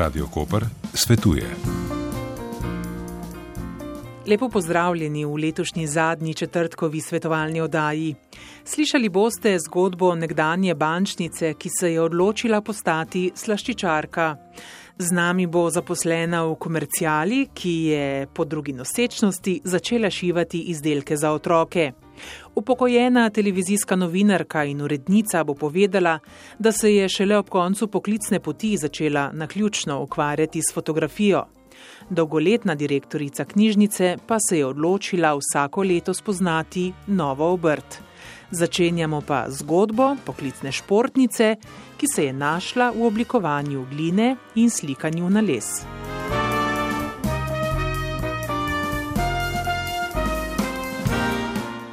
Radio Koper svetuje. Lepo pozdravljeni v letošnji zadnji četrtkovi svetovalni oddaji. Slišali boste zgodbo nekdanje bančnice, ki se je odločila postati slaščičarka. Z nami bo zaposlena v komercijali, ki je po drugi nosečnosti začela šivati izdelke za otroke. Upokojena televizijska novinarka in urednica bo povedala, da se je šele ob koncu poklicne poti začela naključno ukvarjati s fotografijo. Dolgoletna direktorica knjižnice pa se je odločila vsako leto spoznati novo obrt. Začenjamo pa zgodbo poklicne športnice, ki se je našla v oblikovanju gline in slikanju na les.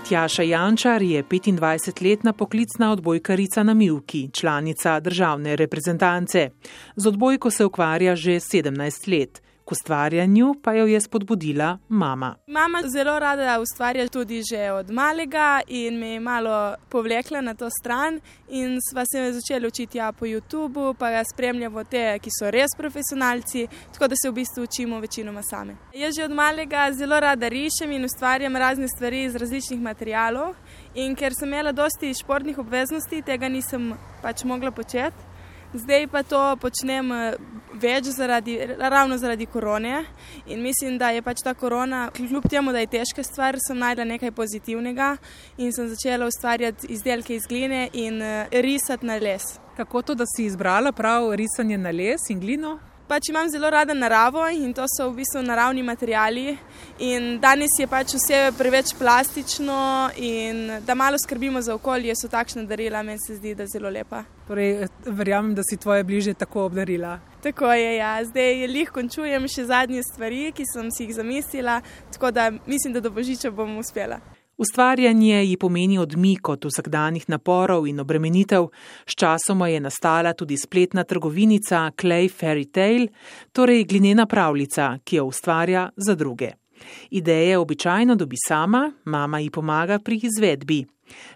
Tjaša Jančar je 25-letna poklicna odbojkarica na Milki, članica državne reprezentance. Z odbojko se ukvarja že 17 let. K ustvarjanju pa jo je spodbudila mama. Mama zelo rada ustvarja tudi že od malega in me je malo povlekla na to stran. In sva se začela učiti ja, po YouTubu, pa ga spremljamo te, ki so res profesionalci, tako da se v bistvu učimo večinoma same. Jaz že od malega zelo rada rišem in ustvarjam razne stvari iz različnih materijalov. In ker sem imela dosti športnih obveznosti, tega nisem pač mogla početi. Zdaj pa to počnem eh, več zaradi, ravno zaradi korone in mislim, da je pač ta korona, kljub temu, da je težka stvar, sem najdla nekaj pozitivnega in sem začela ustvarjati izdelke iz gline in eh, risati na les. Kako to, da si izbrala prav risanje na les in glino? Pač imam zelo rada naravo in to so v bistvu naravni materiali. In danes je pač vse preveč plastično in da malo skrbimo za okolje, so takšna darila, meni se zdi, da je zelo lepa. Torej, verjamem, da si tvoje bližje tako obdarila. Tako je, ja. zdaj jih končujem še zadnje stvari, ki sem si jih zamislila, tako da mislim, da do božiča bom uspela. Ustvarjanje ji pomeni odmik od vsakdanjih naporov in obremenitev, sčasoma je nastala tudi spletna trgovinica Clay Fairy Tale, torej glinena pravljica, ki jo ustvarja za druge. Ideje običajno dobi sama, mama ji pomaga pri izvedbi.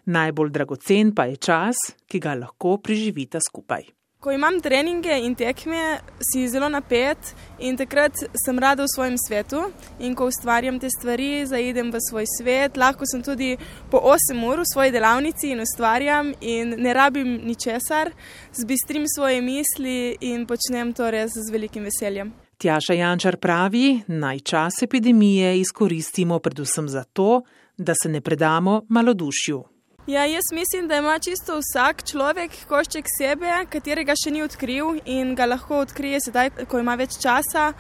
Najbolj dragocen pa je čas, ki ga lahko preživita skupaj. Ko imam treninge in tekme, si zelo napet in takrat sem rada v svojem svetu. In ko ustvarjam te stvari, zaidem v svoj svet. Lahko sem tudi po 8 ur v svoji delavnici in ustvarjam in ne rabim ničesar, zbistrim svoje misli in počnem to res z velikim veseljem. Tjaša Jančar pravi, naj čas epidemije izkoristimo predvsem zato, da se ne predamo malodušju. Ja, jaz mislim, da ima čisto vsak človek košček sebe, katerega še ni odkril in ga lahko odkrije sedaj, ko ima več časa.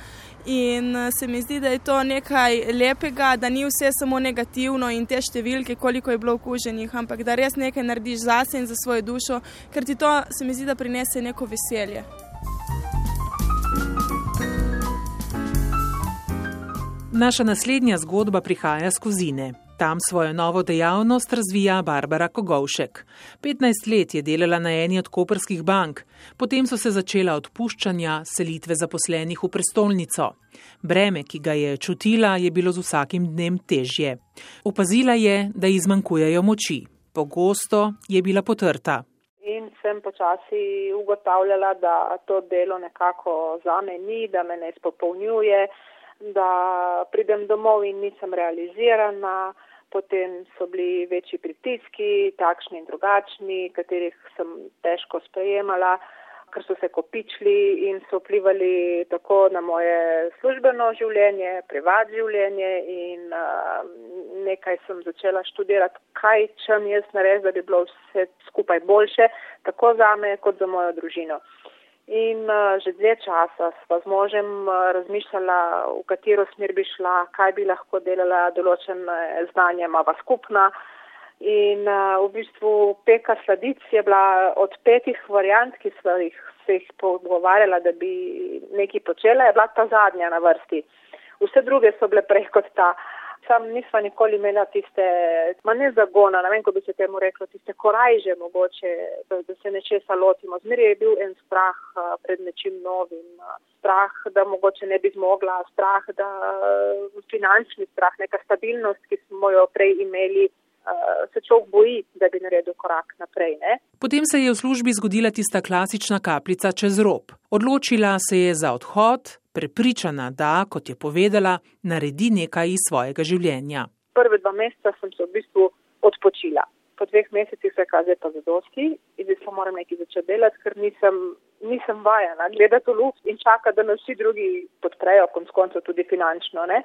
In eh, se mi zdi, da je to nekaj lepega, da ni vse samo negativno in te številke, koliko je bilo okuženih, ampak da res nekaj narediš zase in za svojo dušo, ker ti to se mi zdi, da prinese neko veselje. Naša naslednja zgodba prihaja skozi ne. Tam svojo novo dejavnost razvija Barbara Kogovšek. 15 let je delala na eni od koperskih bank, potem so se začela odpuščanja, selitve zaposlenih v prestolnico. Breme, ki ga je čutila, je bilo z vsakim dnem težje. Opazila je, da ji zmanjkujejo moči. Pogosto je bila potrta. In sem počasi ugotavljala, da to delo nekako za me ni, da me ne izpopolnjuje, da pridem domov in nisem realizirana potem so bili večji pritiski, takšni in drugačni, katerih sem težko sprejemala, ker so se kopičili in so vplivali tako na moje službeno življenje, privat življenje in uh, nekaj sem začela študirati, kaj čem jaz narediti, da bi bilo vse skupaj boljše, tako za me kot za mojo družino. In uh, že dve časa sva z možem uh, razmišljala, v katero smer bi šla, kaj bi lahko delala, določene znanje imava skupna. In uh, v bistvu peka sladic je bila od petih variant, ki sva jih se jih pogovarjala, da bi nekaj počela, je bila ta zadnja na vrsti. Vse druge so bile prej kot ta. Uh, sam nisva nikoli imela tiste, ma ne zagona, ne vem, ko bi se temu reklo, tiste korajže mogoče, da, da se nečesa lotimo. Zmeraj je bil en strah pred nečim novim, strah, da mogoče ne bi zmogla, strah, da finančni strah, neka stabilnost, ki smo jo prej imeli, se človek boji, da bi naredil korak naprej. Ne? Potem se je v službi zgodila tista klasična kapljica čez rob. Odločila se je za odhod, prepričana, da, kot je povedala, naredi nekaj iz svojega življenja. Prve dva meseca sem se v bistvu odpočila. Po dveh mesecih se kazalo, da je zadosti in zdaj pa moram nekaj začeti delati, ker nisem, nisem vajena gledati v luft in čakati, da me vsi drugi podprejo, konc koncev tudi finančno. Ne?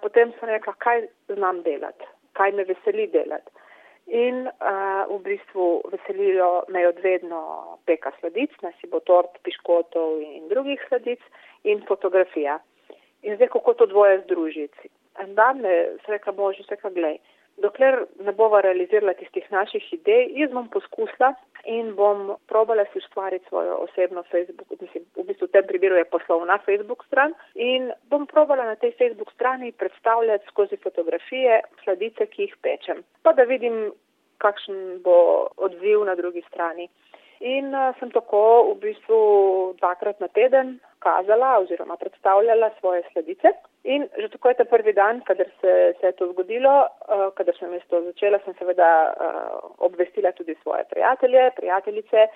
Potem sem rekla, kaj znam delati, kaj me veseli delati. In uh, v bistvu veselijo me odvedno peka sladic, naj si bo tort, piškotov in drugih sladic in fotografija. In zdaj, kako to dvoje združiti. En dan me sreka može, sreka glej, dokler ne bova realizirala tistih naših idej, jaz bom poskusila in bom probala si ustvariti svojo osebno Facebook, mislim, v bistvu v tem primeru je poslovna Facebook stran in bom probala na tej Facebook strani predstavljati skozi fotografije sladice, ki jih pečem. Pa da vidim, kakšen bo odziv na drugi strani. In uh, sem tako v bistvu dvakrat na teden kazala oziroma predstavljala svoje sledice. In že tako je ta prvi dan, kadar se, se je to zgodilo, uh, kadar sem jaz to začela, sem seveda uh, obvestila tudi svoje prijatelje, prijateljice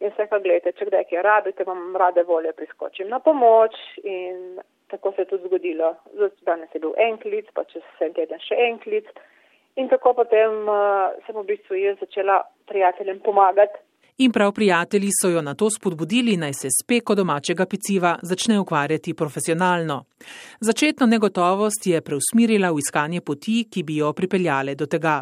in vse, kaj gledate, če kdaj kaj rabite, vam rade volje priskočim na pomoč in tako se je tudi zgodilo. Danes je bil en klic, pa čez en teden še en klic. In tako potem uh, sem v bistvu jaz začela prijateljem pomagati In prav prijatelji so jo na to spodbudili, naj se s peko domačega peciva začne ukvarjati profesionalno. Začetno negotovost je preusmirila v iskanje poti, ki bi jo pripeljale do tega.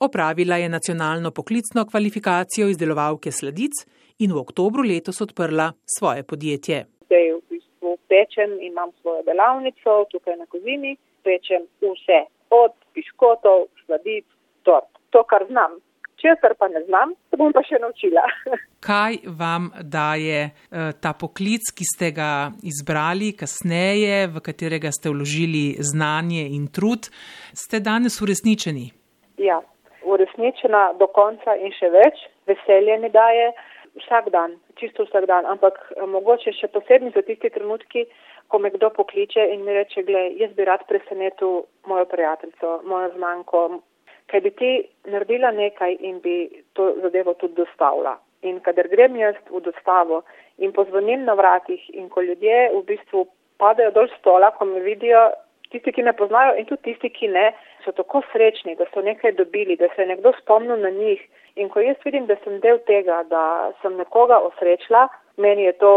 Opravila je nacionalno poklicno kvalifikacijo izdelovalke sladic in v oktobru letos odprla svoje podjetje. Zdaj v bistvu pečem, imam svojo delavnico tukaj na kozini, pečem vse, od piškotov, sladic, tort. To, kar znam, česar pa ne znam, se bom pa še naučila. Kaj vam daje uh, ta poklic, ki ste ga izbrali kasneje, v katerega ste vložili znanje in trud, ste danes uresničeni? Ja, uresničena do konca in še več, veselje mi daje vsak dan, čisto vsak dan, ampak eh, mogoče še posebni za tisti trenutki, ko me kdo pokliče in mi reče, gledaj, jaz bi rad presenetil mojo prijateljico, mojo znanko, kaj bi ti naredila nekaj in bi to zadevo tudi dostavila. In kadar grem jaz v dostavo in pozvonim na vratih in ko ljudje v bistvu padajo dol stola, ko me vidijo, tisti, ki me poznajo in tudi tisti, ki ne, so tako srečni, da so nekaj dobili, da se je nekdo spomnil na njih. In ko jaz vidim, da sem del tega, da sem nekoga osrečila, meni je to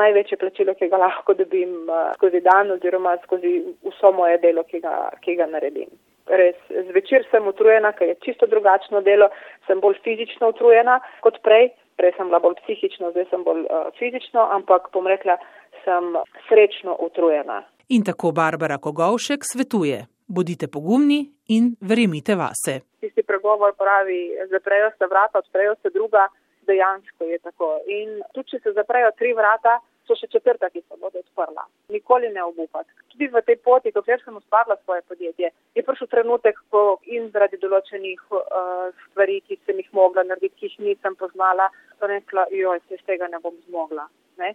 največje plačilo, ki ga lahko dobim uh, skozi dan oziroma skozi vso moje delo, ki ga, ki ga naredim res zvečer sem utrujena, ker je čisto drugačno delo, sem bolj fizično utrujena kot prej, prej sem bila bolj psihično, zdaj sem bolj uh, fizično, ampak bom rekla, sem srečno utrujena. In tako Barbara Kogovšek svetuje. Bodite pogumni in verjemite vase. Tisti pregovor pravi, zaprejo se vrata, odprejo se druga, dejansko je tako. In tudi, če se zaprejo tri vrata, so še četrta, ki se bodo odprla. Nikoli ne obupati. Tudi v tej poti, dokler sem ustvarila svoje podjetje, je prišel trenutek, ko in zaradi določenih uh, stvari, ki sem jih mogla narediti, ki jih nisem poznala, sem rekla, joj, se iz tega ne bom zmogla. Ne?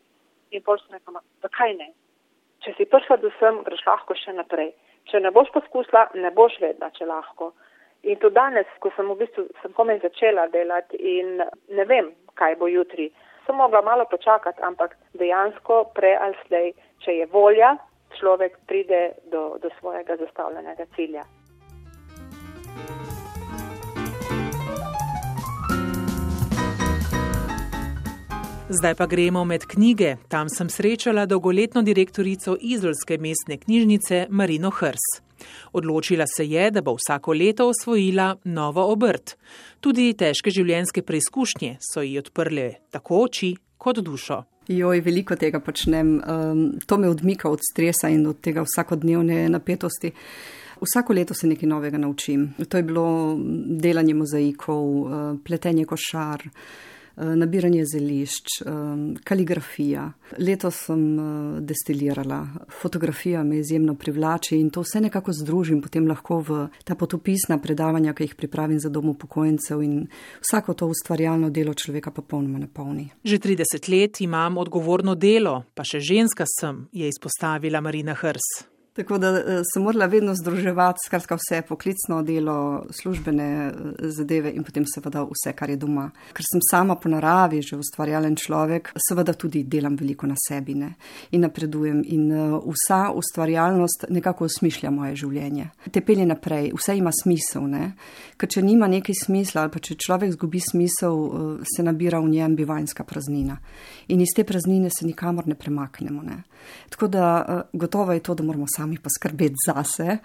In pol sem rekla, zakaj ne? Če si prišla do sem, greš lahko še naprej. Če ne boš poskusila, ne boš vedela, če lahko. In to danes, ko sem v bistvu sem komaj začela delati in ne vem, kaj bo jutri sem mogla malo počakati, ampak dejansko prej ali slej, če je volja, človek pride do, do svojega zastavljenega cilja. Zdaj pa gremo med knjige. Tam sem srečala dolgoletno direktorico Izolske mestne knjižnice Marino Hrs. Odločila se je, da bo vsako leto osvojila novo obrt. Tudi težke življenjske preizkušnje so ji odprle tako oči kot dušo. Joj, veliko tega počnem. Um, to me odmika od stresa in od tega vsakodnevne napetosti. Vsako leto se nekaj novega naučim. To je bilo delanje mozaikov, uh, pletenje košar. Eh, nabiranje zelišč, eh, kaligrafija. Leto sem eh, destilirala, fotografija me izjemno privlači in to vse nekako združim potem lahko v ta potopisna predavanja, ki jih pripravim za dom upokojencev in vsako to ustvarjalno delo človeka pa polnoma napolni. Že 30 let imam odgovorno delo, pa še ženska sem, je izpostavila Marina Hrs. Tako da eh, sem morala vedno združevati skratka vse poklicno delo, službene eh, zadeve in potem seveda vse, kar je doma. Ker sem sama po naravi že ustvarjalen človek, seveda tudi delam veliko na sebi ne? in napredujem in uh, vsa ustvarjalnost nekako osmišlja moje življenje. Te pelje naprej, vse ima smisel, ne? ker če nima neki smisla ali pa če človek zgubi smisel, se nabira v njem bivanjska praznina in iz te praznine se nikamor ne premaknemo. Ne? Tako da gotovo je to, da moramo sami poskrbeti zase,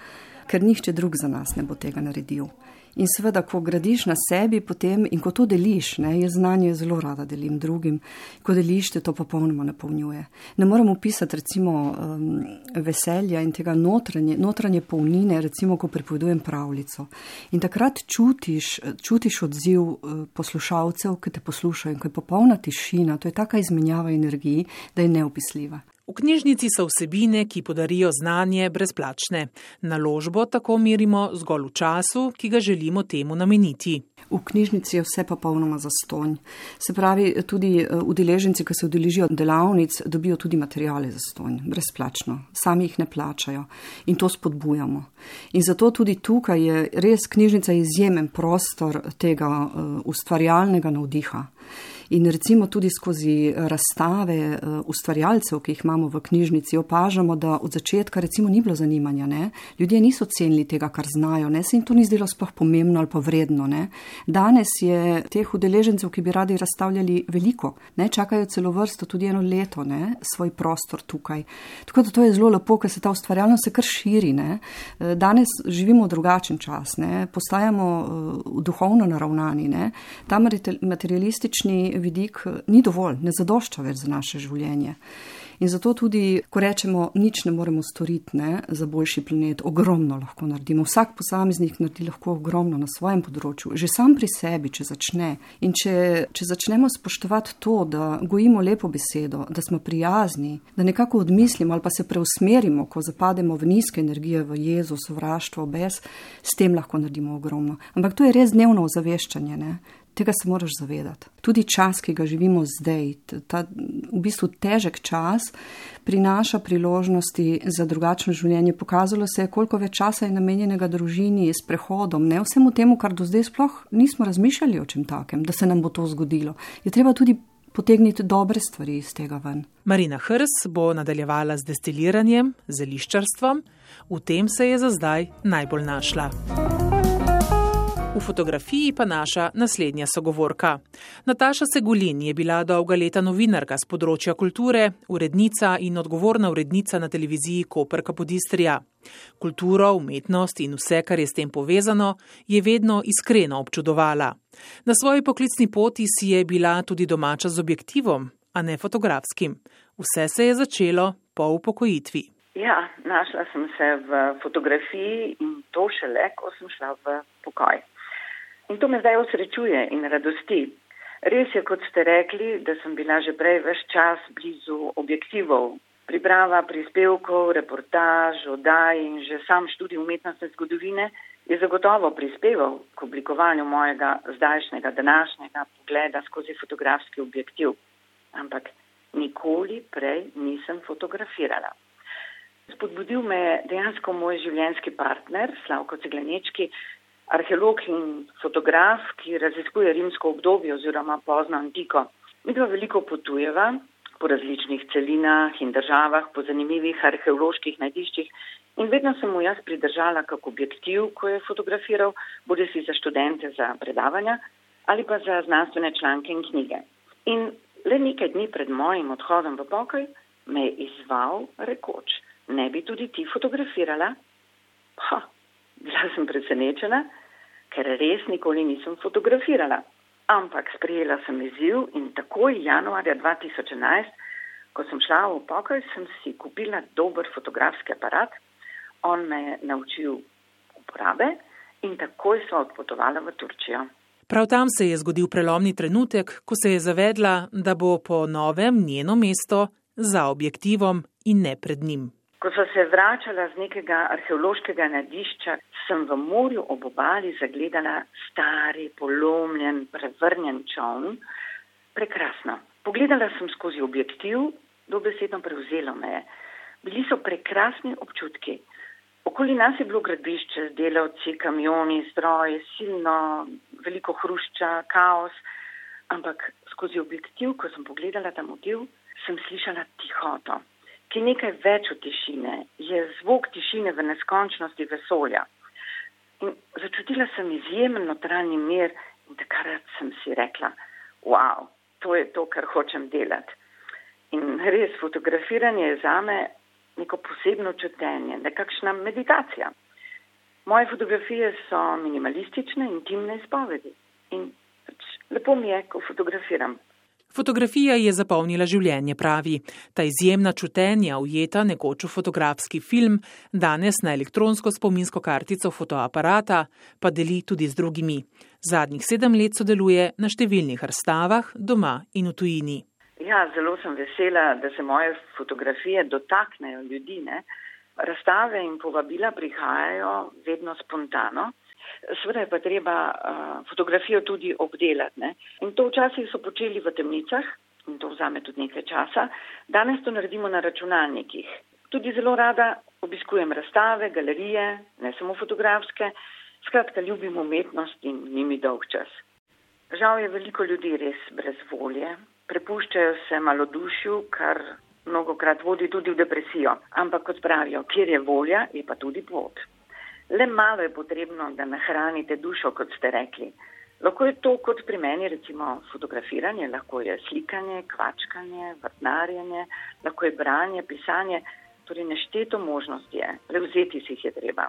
ker nihče drug za nas ne bo tega naredil. In seveda, ko gradiš na sebi, potem in ko to deliš, ne, jaz znanje zelo rada delim drugim, ko deliš, te to popolnoma napolnjuje. Ne moramo pisati recimo um, veselja in tega notranje, notranje polnine, recimo, ko pripovedujem pravljico. In takrat čutiš, čutiš odziv uh, poslušalcev, ki te poslušajo in ko je popolna tišina, to je taka izmenjava energiji, da je neopisljiva. V knjižnici so vsebine, ki podarijo znanje, brezplačne. Naložbo tako merimo zgolj v času, ki ga želimo temu nameniti. V knjižnici je vse popolnoma zastonj. Se pravi, tudi eh, udeleženci, ki se udeležijo delavnic, dobijo tudi materijale zastonj, brezplačno. Sami jih ne plačajo in to spodbujamo. In zato tudi tukaj je res knjižnica izjemen prostor tega uh, ustvarjalnega navdiha. In recimo tudi skozi razstave eh, ustvarjalcev, ki jih imamo v knjižnici, opažamo, da od začetka recimo ni bilo zanimanja. Ne? Ljudje niso cenili tega, kar znajo, ne? se jim to ni zdelo sploh pomembno ali pa vredno. Ne? Danes je teh udeležencev, ki bi radi razstavljali, veliko. Ne? Čakajo celo vrsto, tudi eno leto, ne? svoj prostor tukaj. Tako da to je zelo lepo, ker se ta ustvarjalnost se kar širi. Ne? Eh, danes živimo drugačen čas, ne? postajamo uh, duhovno naravnani. Ne? Ta materialistični vidik ni dovolj, ne zadošča več za naše življenje. In zato tudi, ko rečemo, nič ne moremo storiti ne, za boljši planet, ogromno lahko naredimo. Vsak posameznik naredi lahko ogromno na svojem področju, že sam pri sebi, če začne. In če, če začnemo spoštovati to, da gojimo lepo besedo, da smo prijazni, da nekako odmislimo ali pa se preusmerimo, ko zapademo v nizke energije, v jezo, sovraštvo, bes, s tem lahko naredimo ogromno. Ampak to je res dnevno ozaveščanje. Ne. Tega se moraš zavedati. Tudi čas, ki ga živimo zdaj, ta v bistvu težek čas, prinaša priložnosti za drugačno življenje. Pokazalo se je, koliko več časa je namenjenega družini s prehodom, ne vsemu temu, kar do zdaj sploh nismo razmišljali o čem takem, da se nam bo to zgodilo. Je treba tudi potegniti dobre stvari iz tega ven. Marina Hrs bo nadaljevala z destiliranjem, zeliščarstvom, v tem se je za zdaj najbolj našla. V fotografiji pa naša naslednja sogovorka. Nataša Segulin je bila dolga leta novinarka z področja kulture, urednica in odgovorna urednica na televiziji Koperka Podistrija. Kulturo, umetnost in vse, kar je s tem povezano, je vedno iskreno občudovala. Na svoji poklicni poti si je bila tudi domača z objektivom, a ne fotografskim. Vse se je začelo po upokojitvi. Ja, našla sem se v fotografiji in to šele, ko sem šla v pokoj. In to me zdaj osrečuje in radosti. Res je, kot ste rekli, da sem bila že prej več čas blizu objektivov. Priprava prispevkov, reportaž, oddaj in že sam študij umetnostne zgodovine je zagotovo prispeval k oblikovanju mojega zdajšnjega današnjega pogleda skozi fotografski objektiv. Ampak nikoli prej nisem fotografirala. Spodbudil me je dejansko moj življenjski partner, Slavko Ceglenečki, arheolog in fotograf, ki raziskuje rimsko obdobje oziroma pozno antiko. Mi dva veliko potujeva po različnih celinah in državah, po zanimivih arheoloških najdiščih in vedno sem mu jaz pridržala kak objektiv, ko je fotografiral, bodi si za študente za predavanja ali pa za znanstvene članke in knjige. In le nekaj dni pred mojim odhodom v pokoj me je izval rekoč, ne bi tudi ti fotografirala? Ha, Bila sem presenečena, ker res nikoli nisem fotografirala. Ampak sprejela sem izziv in takoj januarja 2011, ko sem šla v pokoj, sem si kupila dober fotografski aparat. On me je naučil uporabe in takoj so odpotovala v Turčijo. Prav tam se je zgodil prelomni trenutek, ko se je zavedla, da bo po novem njeno mesto za objektivom in ne pred njim. Ko so se vračala z nekega arheološkega nadišča, sem v morju ob obali zagledala stari, polomljen, prevrnjen čovn. Prekrasno. Pogledala sem skozi objektiv, dobesedno prevzelo me je. Bili so prekrasni občutki. Okoli nas je bilo gradbišče z delavci, kamioni, stroji, silno, veliko hrušča, kaos, ampak skozi objektiv, ko sem pogledala ta motiv, sem slišala tihoto, ki nekaj več od tišine, je zvok tišine v neskončnosti vesolja. In začutila sem izjemen notranji mir in takrat sem si rekla, wow, to je to, kar hočem delati. In res, fotografiranje je zame neko posebno čutenje, nekakšna meditacija. Moje fotografije so minimalistične, intimne izpovedi. In pač lepo mi je, ko fotografiram. Fotografija je zapolnila življenje, pravi. Ta izjemna čutenja, ujeta nekoč v fotografski film, danes na elektronsko spominsko kartico fotoaparata, pa deli tudi z drugimi. Zadnjih sedem let sodeluje na številnih razstavah doma in v tujini. Ja, zelo sem vesela, da se moje fotografije dotaknejo ljudi. Ne? Razstave in povabila prihajajo vedno spontano. Sveda je pa treba uh, fotografijo tudi obdelati. Ne? In to včasih so počeli v temnicah in to vzame tudi nekaj časa. Danes to naredimo na računalnikih. Tudi zelo rada obiskujem razstave, galerije, ne samo fotografske. Skratka, ljubim umetnost in nimi dolg čas. Žal je veliko ljudi res brez volje, prepuščajo se malodušju, kar mnogokrat vodi tudi v depresijo. Ampak kot pravijo, kjer je volja, je pa tudi pot. Le malo je potrebno, da nahranite dušo, kot ste rekli. Lahko je to kot pri meni, recimo fotografiranje, lahko je slikanje, kvačkanje, vrtnarjenje, lahko je branje, pisanje, torej nešteto možnosti je, le vzeti si jih je treba.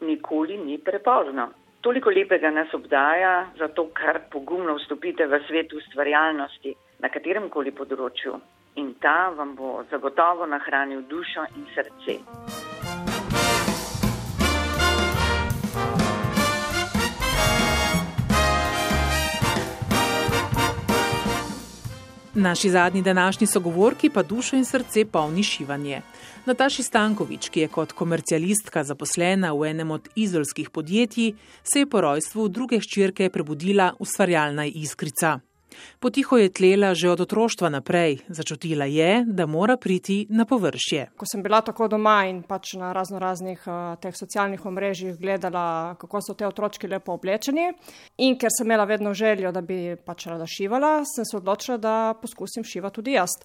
Nikoli ni prepozno. Toliko lepega nas obdaja, zato kar pogumno vstopite v svet ustvarjalnosti na katerem koli področju in ta vam bo zagotovo nahranil dušo in srce. Naši zadnji današnji sogovorki pa dušo in srce polni šivanje. Nataši Stankovič, ki je kot komercialistka zaposlena v enem od izolskih podjetij, se je po rojstvu druge ščirke prebudila ustvarjalna iskrica. Potiho je tlela že od otroštva naprej, začutila je, da mora priti na površje. Ko sem bila tako doma in pač na razno raznih uh, teh socialnih omrežjih gledala, kako so te otročki lepo oblečeni in ker sem imela vedno željo, da bi pač rada šivala, sem se odločila, da poskusim šivati tudi jaz.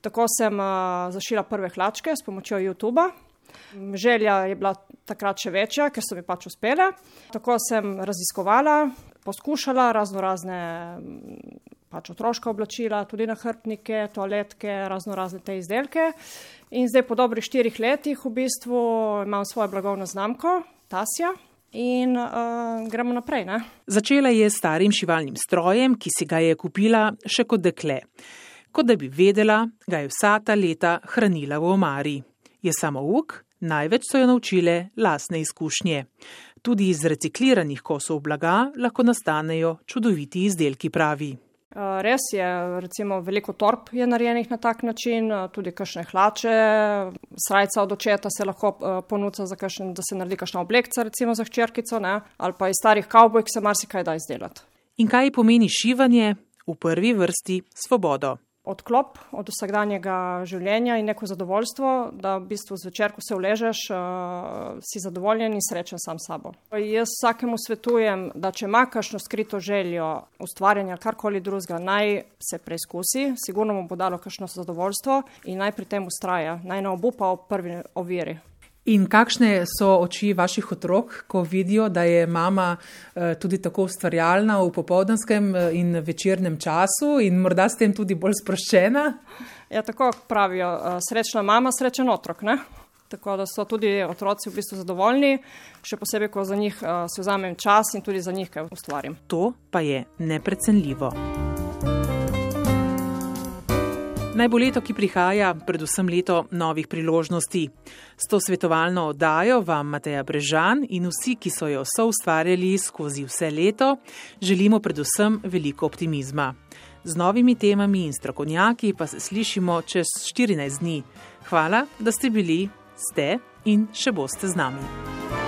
Tako sem uh, zašila prve hlačke s pomočjo YouTube. Želja je bila takrat še večja, ker so mi pač uspele. Tako sem raziskovala, poskušala razno razne pač otroška oblačila, tudi nahrbtnike, toaletke, razno razne te izdelke. In zdaj po dobrih štirih letih v bistvu imam svojo blagovno znamko, Tasja. In uh, gremo naprej. Ne? Začela je s starim šivalnim strojem, ki si ga je kupila še kot dekle. Kot da bi vedela, ga je vsa ta leta hranila v omari. Je samo uk, največ so jo naučile lasne izkušnje. Tudi iz recikliranih kosov blaga lahko nastanejo čudoviti izdelki, pravi. Res je, recimo veliko torb je narejenih na tak način, tudi kakšne hlače, srajca od očeta se lahko ponuca za kakšen, da se naredi kakšna oblekca, recimo za hčerkico, ne? ali pa iz starih kavbojk se marsikaj da izdelati. In kaj pomeni šivanje? V prvi vrsti svobodo odklop od vsakdanjega življenja in neko zadovoljstvo, da v bistvu zvečer, ko se uležeš, uh, si zadovoljen in srečen sam s sabo. Jaz vsakemu svetujem, da če ima kakšno skrito željo ustvarjanja karkoli drugega, naj se preizkusi, sigurno mu bo dalo kakšno zadovoljstvo in naj pri tem ustraja, naj ne obupa v prvi oviri. In kakšne so oči vaših otrok, ko vidijo, da je mama eh, tudi tako ustvarjalna v popoldanskem eh, in večernem času in morda s tem tudi bolj sproščena? Ja, tako pravijo, eh, srečna mama, srečen otrok. Ne? Tako da so tudi otroci v bistvu zadovoljni, še posebej, ko za njih se vzamem čas in tudi za njih kaj ustvarim. To pa je neprecenljivo. Naj bo leto, ki prihaja, predvsem leto novih priložnosti. S to svetovalno oddajo vam Mateja Brežan in vsi, ki so jo soustvarjali skozi vse leto, želimo predvsem veliko optimizma. Z novimi temami in strokovnjaki pa se slišimo čez 14 dni. Hvala, da ste bili, ste in še boste z nami.